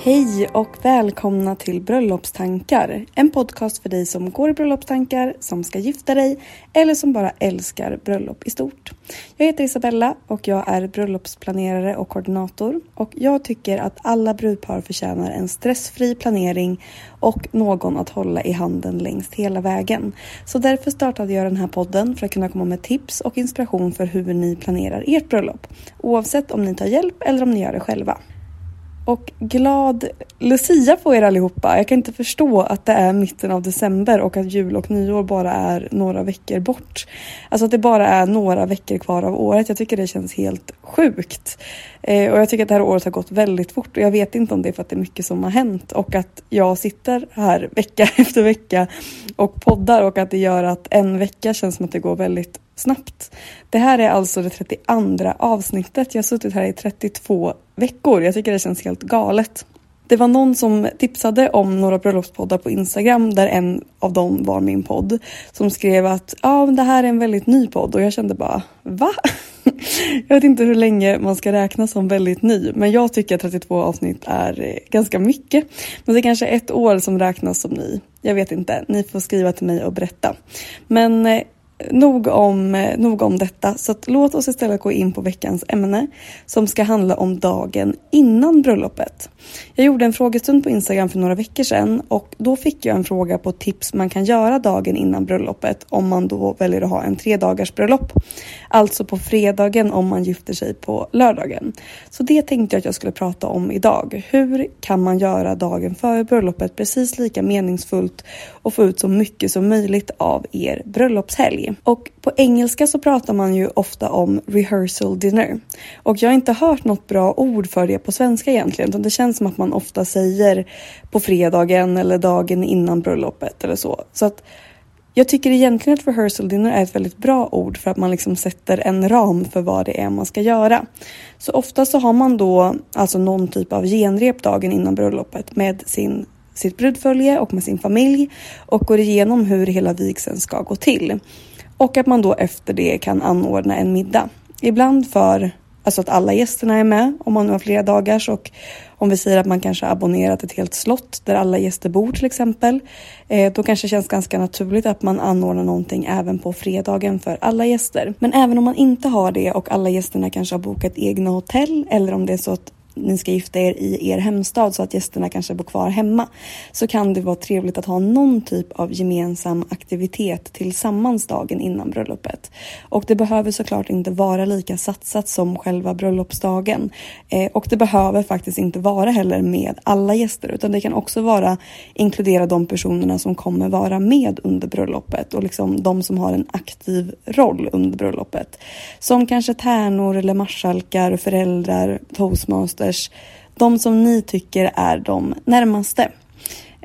Hej och välkomna till Bröllopstankar. En podcast för dig som går i bröllopstankar, som ska gifta dig eller som bara älskar bröllop i stort. Jag heter Isabella och jag är bröllopsplanerare och koordinator. Och jag tycker att alla brudpar förtjänar en stressfri planering och någon att hålla i handen längst hela vägen. Så därför startade jag den här podden för att kunna komma med tips och inspiration för hur ni planerar ert bröllop. Oavsett om ni tar hjälp eller om ni gör det själva. Och glad Lucia på er allihopa. Jag kan inte förstå att det är mitten av december och att jul och nyår bara är några veckor bort. Alltså att det bara är några veckor kvar av året. Jag tycker det känns helt sjukt. Eh, och jag tycker att det här året har gått väldigt fort och jag vet inte om det är för att det är mycket som har hänt och att jag sitter här vecka efter vecka och poddar och att det gör att en vecka känns som att det går väldigt snabbt. Det här är alltså det 32 avsnittet. Jag har suttit här i 32 veckor. Jag tycker det känns helt galet. Det var någon som tipsade om några bröllopspoddar på Instagram där en av dem var min podd. Som skrev att ja, ah, det här är en väldigt ny podd och jag kände bara va? Jag vet inte hur länge man ska räkna som väldigt ny men jag tycker att 32 avsnitt är eh, ganska mycket. Men det är kanske ett år som räknas som ny. Jag vet inte, ni får skriva till mig och berätta. Men eh, nog om, nog om detta, så låt oss istället gå in på veckans ämne som ska handla om dagen innan bröllopet. Jag gjorde en frågestund på Instagram för några veckor sedan och då fick jag en fråga på tips man kan göra dagen innan bröllopet om man då väljer att ha en tre dagars bröllop. Alltså på fredagen om man gifter sig på lördagen. Så det tänkte jag att jag skulle prata om idag. Hur kan man göra dagen före bröllopet precis lika meningsfullt och få ut så mycket som möjligt av er bröllopshelg? Och på engelska så pratar man ju ofta om rehearsal dinner. Och jag har inte hört något bra ord för det på svenska egentligen. Utan det känns som att man ofta säger på fredagen eller dagen innan bröllopet eller så. Så att jag tycker egentligen att rehearsal dinner är ett väldigt bra ord för att man liksom sätter en ram för vad det är man ska göra. Så ofta så har man då alltså någon typ av genrep dagen innan bröllopet med sin sitt brudfölje och med sin familj och går igenom hur hela vigseln ska gå till. Och att man då efter det kan anordna en middag. Ibland för alltså att alla gästerna är med om man nu har flera dagars och om vi säger att man kanske har abonnerat ett helt slott där alla gäster bor till exempel. Eh, då kanske det känns ganska naturligt att man anordnar någonting även på fredagen för alla gäster. Men även om man inte har det och alla gästerna kanske har bokat egna hotell eller om det är så att ni ska gifta er i er hemstad så att gästerna kanske bor kvar hemma så kan det vara trevligt att ha någon typ av gemensam aktivitet tillsammans dagen innan bröllopet. Och det behöver såklart inte vara lika satsat som själva bröllopsdagen. Eh, och det behöver faktiskt inte vara heller med alla gäster utan det kan också vara inkludera de personerna som kommer vara med under bröllopet och liksom de som har en aktiv roll under bröllopet. Som kanske tärnor eller marskalkar, föräldrar, toastmasters, de som ni tycker är de närmaste.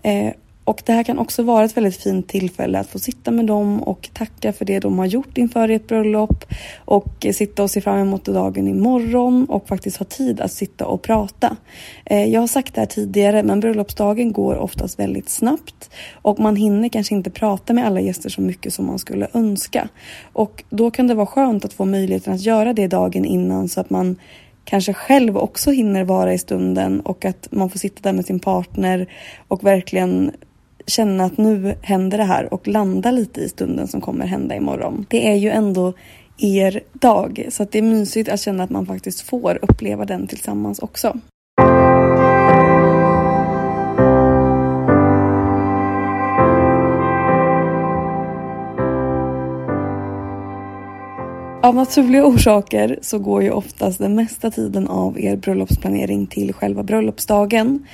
Eh, och det här kan också vara ett väldigt fint tillfälle att få sitta med dem och tacka för det de har gjort inför ert bröllop och sitta och se fram emot dagen imorgon och faktiskt ha tid att sitta och prata. Eh, jag har sagt det här tidigare men bröllopsdagen går oftast väldigt snabbt och man hinner kanske inte prata med alla gäster så mycket som man skulle önska. Och då kan det vara skönt att få möjligheten att göra det dagen innan så att man kanske själv också hinner vara i stunden och att man får sitta där med sin partner och verkligen känna att nu händer det här och landa lite i stunden som kommer hända imorgon. Det är ju ändå er dag så att det är mysigt att känna att man faktiskt får uppleva den tillsammans också. Av naturliga orsaker så går ju oftast den mesta tiden av er bröllopsplanering till själva bröllopsdagen.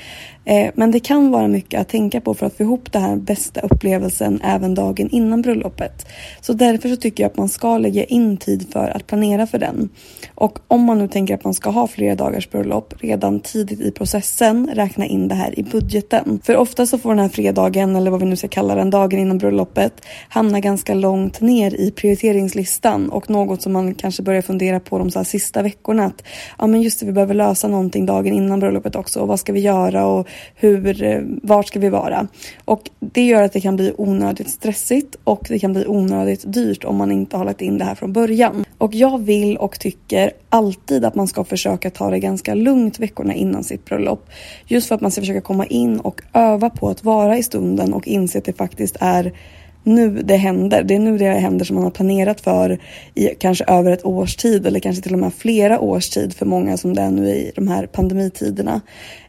Eh, men det kan vara mycket att tänka på för att få ihop den här bästa upplevelsen även dagen innan bröllopet. Så därför så tycker jag att man ska lägga in tid för att planera för den. Och om man nu tänker att man ska ha flera dagars bröllop redan tidigt i processen, räkna in det här i budgeten. För ofta så får den här fredagen, eller vad vi nu ska kalla den, dagen innan bröllopet, hamna ganska långt ner i prioriteringslistan och något som man kanske börjar fundera på de så sista veckorna. Att ja, men just det, vi behöver lösa någonting dagen innan bröllopet också och vad ska vi göra och hur, eh, vart ska vi vara? Och det gör att det kan bli onödigt stressigt och det kan bli onödigt dyrt om man inte har lagt in det här från början. Och jag vill och tycker alltid att man ska försöka ta det ganska lugnt veckorna innan sitt bröllop. Just för att man ska försöka komma in och öva på att vara i stunden och inse att det faktiskt är nu det händer. Det är nu det händer som man har planerat för i kanske över ett års tid eller kanske till och med flera års tid för många som det är nu i de här pandemitiderna.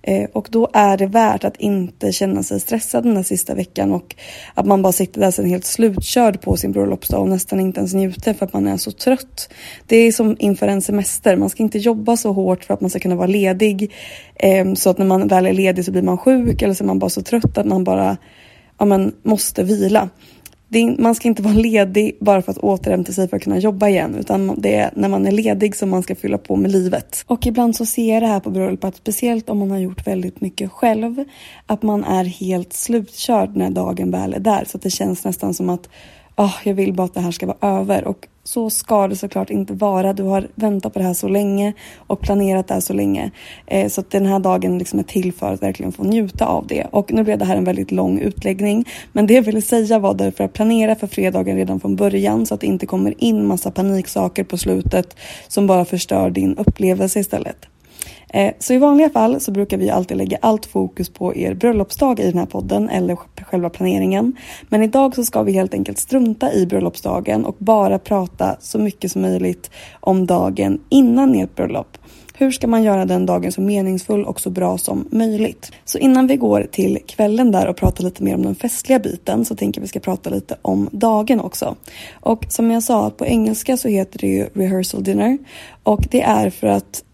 Eh, och då är det värt att inte känna sig stressad den här sista veckan och att man bara sitter där sen helt slutkörd på sin bröllopsdag och nästan inte ens njuter för att man är så trött. Det är som inför en semester. Man ska inte jobba så hårt för att man ska kunna vara ledig eh, så att när man väl är ledig så blir man sjuk eller så är man bara så trött att man bara ja, men, måste vila är, man ska inte vara ledig bara för att återhämta sig för att kunna jobba igen utan det är när man är ledig som man ska fylla på med livet. Och ibland så ser jag det här på bröllop att speciellt om man har gjort väldigt mycket själv att man är helt slutkörd när dagen väl är där så att det känns nästan som att oh, jag vill bara att det här ska vara över och så ska det såklart inte vara. Du har väntat på det här så länge och planerat det här så länge. Eh, så att den här dagen liksom är till för att verkligen få njuta av det. Och nu blev det här en väldigt lång utläggning. Men det jag ville säga var därför att planera för fredagen redan från början så att det inte kommer in massa paniksaker på slutet som bara förstör din upplevelse istället. Eh, så i vanliga fall så brukar vi alltid lägga allt fokus på er bröllopsdag i den här podden eller själva planeringen. Men idag så ska vi helt enkelt strunta i bröllopsdagen och bara prata så mycket som möjligt om dagen innan ert bröllop. Hur ska man göra den dagen så meningsfull och så bra som möjligt? Så innan vi går till kvällen där och pratar lite mer om den festliga biten så tänker vi ska prata lite om dagen också. Och som jag sa, på engelska så heter det ju rehearsal dinner och det är för att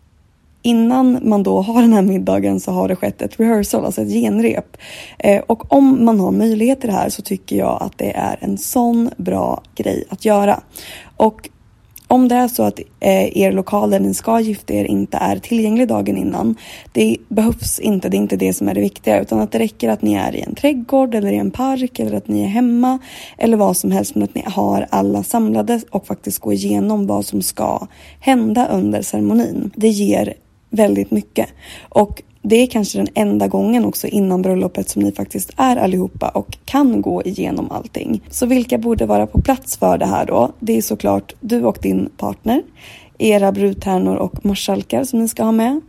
innan man då har den här middagen så har det skett ett rehearsal, alltså ett genrep. Eh, och om man har möjlighet till det här så tycker jag att det är en sån bra grej att göra. Och om det är så att eh, er lokal där ni ska gifta er inte är tillgänglig dagen innan. Det behövs inte, det är inte det som är det viktiga utan att det räcker att ni är i en trädgård eller i en park eller att ni är hemma eller vad som helst men att ni har alla samlade och faktiskt går igenom vad som ska hända under ceremonin. Det ger väldigt mycket. Och det är kanske den enda gången också innan bröllopet som ni faktiskt är allihopa och kan gå igenom allting. Så vilka borde vara på plats för det här då? Det är såklart du och din partner, era brudtärnor och marskalkar som ni ska ha med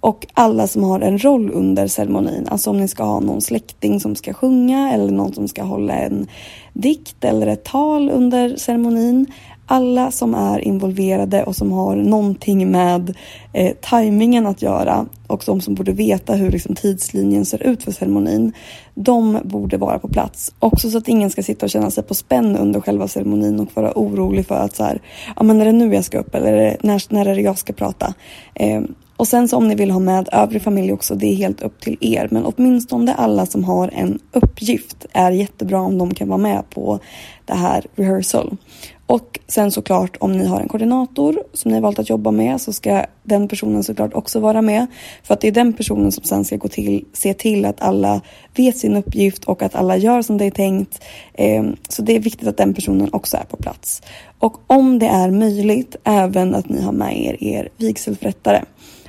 och alla som har en roll under ceremonin. Alltså om ni ska ha någon släkting som ska sjunga eller någon som ska hålla en dikt eller ett tal under ceremonin alla som är involverade och som har någonting med eh, tajmingen att göra och de som borde veta hur liksom, tidslinjen ser ut för ceremonin. De borde vara på plats. Också så att ingen ska sitta och känna sig på spänn under själva ceremonin och vara orolig för att så här, ja men är det nu jag ska upp eller när, när är det jag ska prata? Eh, och sen så om ni vill ha med övrig familj också, det är helt upp till er. Men åtminstone alla som har en uppgift är jättebra om de kan vara med på det här rehearsal. Och sen såklart om ni har en koordinator som ni har valt att jobba med så ska den personen såklart också vara med. För att det är den personen som sen ska gå till, se till att alla vet sin uppgift och att alla gör som det är tänkt. Ehm, så det är viktigt att den personen också är på plats. Och om det är möjligt även att ni har med er er vigselförrättare.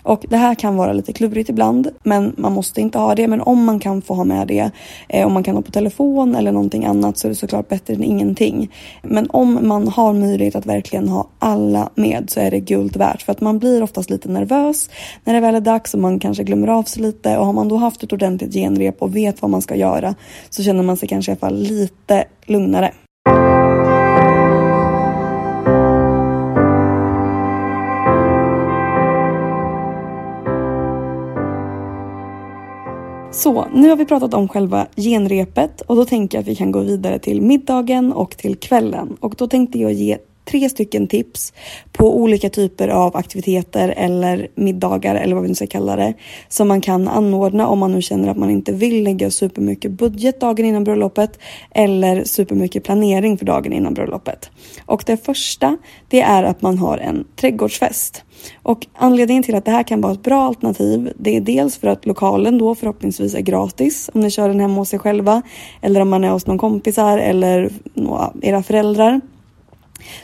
Och det här kan vara lite klurigt ibland, men man måste inte ha det. Men om man kan få ha med det, eh, om man kan ha på telefon eller någonting annat så är det såklart bättre än ingenting. Men om man har möjlighet att verkligen ha alla med så är det guld värt för att man blir oftast lite nervös när det väl är dags och man kanske glömmer av sig lite och har man då haft ett ordentligt genrep och vet vad man ska göra så känner man sig kanske i alla fall lite lugnare. Så nu har vi pratat om själva genrepet och då tänker jag att vi kan gå vidare till middagen och till kvällen. Och då tänkte jag ge tre stycken tips på olika typer av aktiviteter eller middagar eller vad vi nu ska kalla det som man kan anordna om man nu känner att man inte vill lägga supermycket budget dagen innan bröllopet eller supermycket planering för dagen innan bröllopet. Och det första det är att man har en trädgårdsfest. Och anledningen till att det här kan vara ett bra alternativ det är dels för att lokalen då förhoppningsvis är gratis om ni kör den hemma hos er själva eller om man är hos någon kompisar eller era föräldrar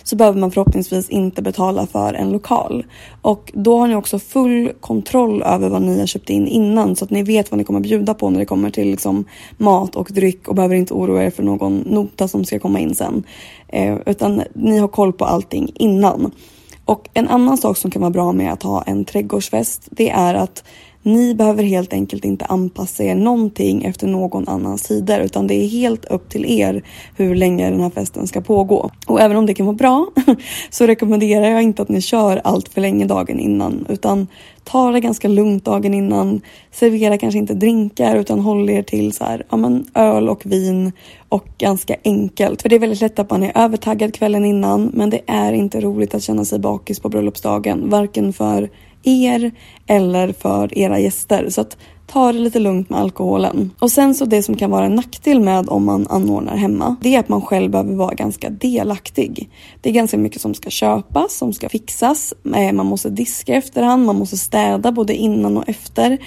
så behöver man förhoppningsvis inte betala för en lokal. Och då har ni också full kontroll över vad ni har köpt in innan så att ni vet vad ni kommer bjuda på när det kommer till liksom mat och dryck och behöver inte oroa er för någon nota som ska komma in sen. Eh, utan ni har koll på allting innan. Och en annan sak som kan vara bra med att ha en trädgårdsfest det är att ni behöver helt enkelt inte anpassa er någonting efter någon annans tider utan det är helt upp till er hur länge den här festen ska pågå. Och även om det kan vara bra så rekommenderar jag inte att ni kör allt för länge dagen innan utan ta det ganska lugnt dagen innan. Servera kanske inte drinkar utan håll er till så här, ja, men öl och vin och ganska enkelt. För det är väldigt lätt att man är övertaggad kvällen innan men det är inte roligt att känna sig bakis på bröllopsdagen. Varken för er eller för era gäster. Så att ta det lite lugnt med alkoholen. Och sen så det som kan vara en nackdel med om man anordnar hemma, det är att man själv behöver vara ganska delaktig. Det är ganska mycket som ska köpas, som ska fixas. Eh, man måste diska efterhand, man måste städa både innan och efter.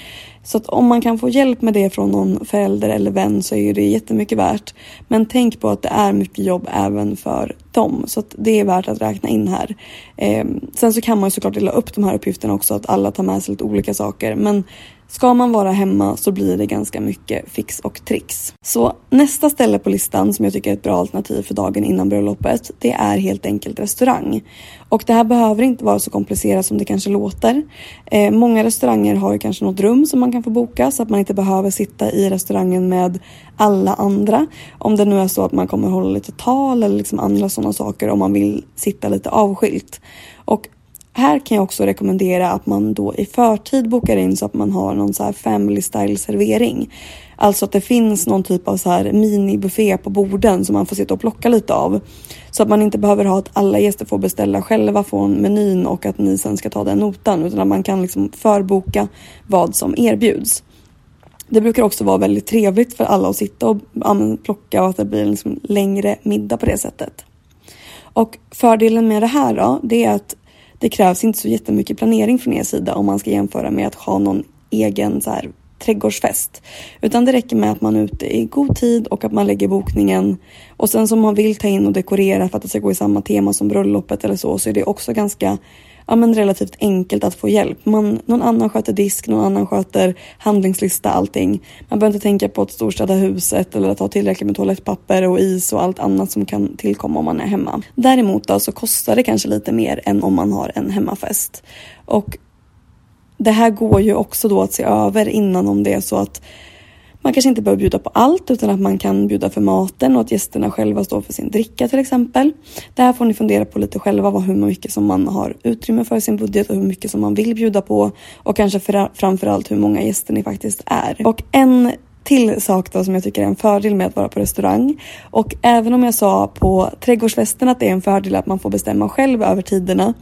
Så att om man kan få hjälp med det från någon förälder eller vän så är det jättemycket värt. Men tänk på att det är mycket jobb även för dem. Så att det är värt att räkna in här. Eh, sen så kan man såklart dela upp de här uppgifterna också, att alla tar med sig lite olika saker. Men Ska man vara hemma så blir det ganska mycket fix och tricks. Så nästa ställe på listan som jag tycker är ett bra alternativ för dagen innan bröllopet, det är helt enkelt restaurang. Och det här behöver inte vara så komplicerat som det kanske låter. Eh, många restauranger har ju kanske något rum som man kan få boka så att man inte behöver sitta i restaurangen med alla andra. Om det nu är så att man kommer hålla lite tal eller liksom andra sådana saker om man vill sitta lite avskilt. Och här kan jag också rekommendera att man då i förtid bokar in så att man har någon så här family style servering. Alltså att det finns någon typ av så här minibuffé på borden som man får sitta och plocka lite av. Så att man inte behöver ha att alla gäster får beställa själva från menyn och att ni sen ska ta den notan utan att man kan liksom förboka vad som erbjuds. Det brukar också vara väldigt trevligt för alla att sitta och plocka och att det blir en liksom längre middag på det sättet. Och fördelen med det här då, det är att det krävs inte så jättemycket planering från er sida om man ska jämföra med att ha någon egen så här, trädgårdsfest. Utan det räcker med att man är ute i god tid och att man lägger bokningen. Och sen som man vill ta in och dekorera för att det ska gå i samma tema som bröllopet eller så, så är det också ganska ja, men relativt enkelt att få hjälp. Man, någon annan sköter disk, någon annan sköter handlingslista, allting. Man behöver inte tänka på att storstäda huset eller att ha tillräckligt med toalettpapper och is och allt annat som kan tillkomma om man är hemma. Däremot då så kostar det kanske lite mer än om man har en hemmafest. Och det här går ju också då att se över innan om det är så att man kanske inte behöver bjuda på allt utan att man kan bjuda för maten och att gästerna själva står för sin dricka till exempel. Det här får ni fundera på lite själva, vad, hur mycket som man har utrymme för i sin budget och hur mycket som man vill bjuda på och kanske för, framförallt hur många gäster ni faktiskt är. Och en till sak då som jag tycker är en fördel med att vara på restaurang. Och även om jag sa på trädgårdsfesten att det är en fördel att man får bestämma själv över tiderna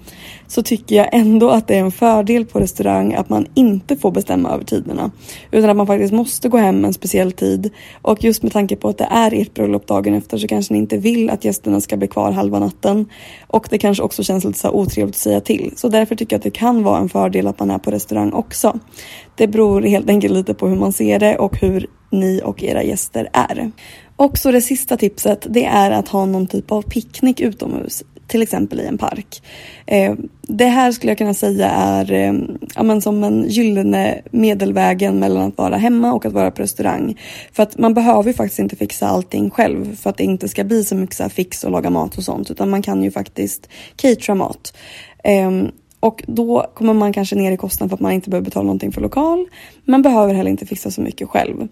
så tycker jag ändå att det är en fördel på restaurang att man inte får bestämma över tiderna. Utan att man faktiskt måste gå hem en speciell tid. Och just med tanke på att det är ert bröllop dagen efter så kanske ni inte vill att gästerna ska bli kvar halva natten. Och det kanske också känns lite så otrevligt att säga till. Så därför tycker jag att det kan vara en fördel att man är på restaurang också. Det beror helt enkelt lite på hur man ser det och hur ni och era gäster är. Och så det sista tipset det är att ha någon typ av picknick utomhus till exempel i en park. Eh, det här skulle jag kunna säga är eh, ja, men som en gyllene medelvägen mellan att vara hemma och att vara på restaurang. För att man behöver ju faktiskt inte fixa allting själv för att det inte ska bli så mycket så fix och laga mat och sånt utan man kan ju faktiskt catera mat. Eh, och då kommer man kanske ner i kostnad för att man inte behöver betala någonting för lokal. Man behöver heller inte fixa så mycket själv.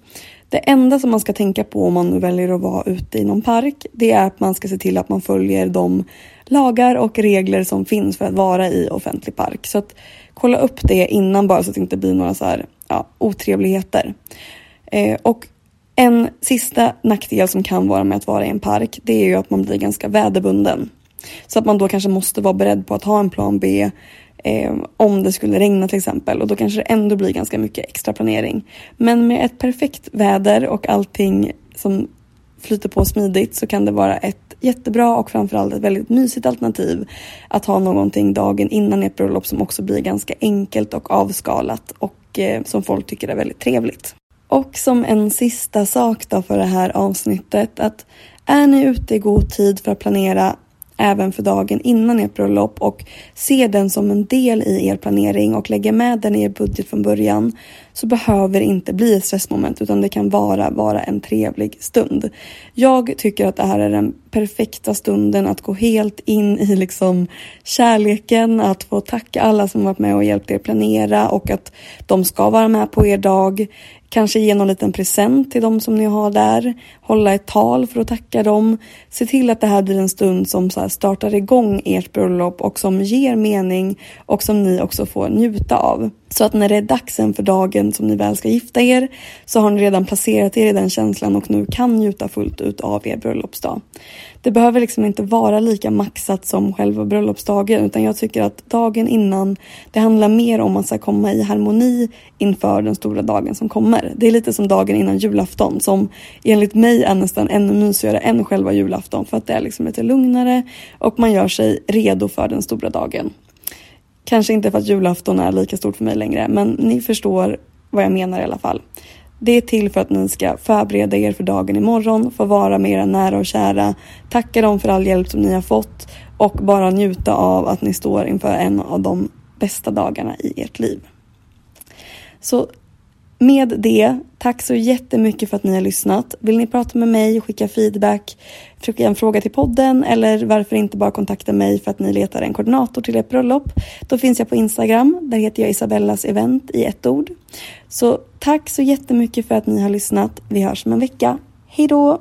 Det enda som man ska tänka på om man nu väljer att vara ute i någon park, det är att man ska se till att man följer de lagar och regler som finns för att vara i offentlig park. Så att kolla upp det innan bara så att det inte blir några så här, ja, otrevligheter. Eh, och en sista nackdel som kan vara med att vara i en park, det är ju att man blir ganska väderbunden. Så att man då kanske måste vara beredd på att ha en plan B eh, om det skulle regna till exempel och då kanske det ändå blir ganska mycket extra planering. Men med ett perfekt väder och allting som flyter på smidigt så kan det vara ett jättebra och framförallt ett väldigt mysigt alternativ att ha någonting dagen innan ett bröllop som också blir ganska enkelt och avskalat och eh, som folk tycker är väldigt trevligt. Och som en sista sak då för det här avsnittet att är ni ute i god tid för att planera även för dagen innan ert bröllop och ser den som en del i er planering och lägger med den i er budget från början så behöver det inte bli ett stressmoment utan det kan bara vara en trevlig stund. Jag tycker att det här är den perfekta stunden att gå helt in i liksom kärleken, att få tacka alla som varit med och hjälpt er planera och att de ska vara med på er dag. Kanske ge någon liten present till dem som ni har där. Hålla ett tal för att tacka dem. Se till att det här blir en stund som så startar igång ert bröllop och som ger mening och som ni också får njuta av. Så att när det är dags för dagen som ni väl ska gifta er så har ni redan placerat er i den känslan och nu kan njuta fullt ut av er bröllopsdag. Det behöver liksom inte vara lika maxat som själva bröllopsdagen utan jag tycker att dagen innan det handlar mer om att komma i harmoni inför den stora dagen som kommer. Det är lite som dagen innan julafton som enligt mig är nästan ännu mysigare än själva julafton för att det är liksom lite lugnare och man gör sig redo för den stora dagen. Kanske inte för att julafton är lika stort för mig längre, men ni förstår vad jag menar i alla fall. Det är till för att ni ska förbereda er för dagen imorgon, få vara med era nära och kära, tacka dem för all hjälp som ni har fått och bara njuta av att ni står inför en av de bästa dagarna i ert liv. Så med det, tack så jättemycket för att ni har lyssnat. Vill ni prata med mig, skicka feedback, skicka en fråga till podden eller varför inte bara kontakta mig för att ni letar en koordinator till ert bröllop. Då finns jag på Instagram. Där heter jag Isabellas event i ett ord. Så tack så jättemycket för att ni har lyssnat. Vi hörs om en vecka. Hej då!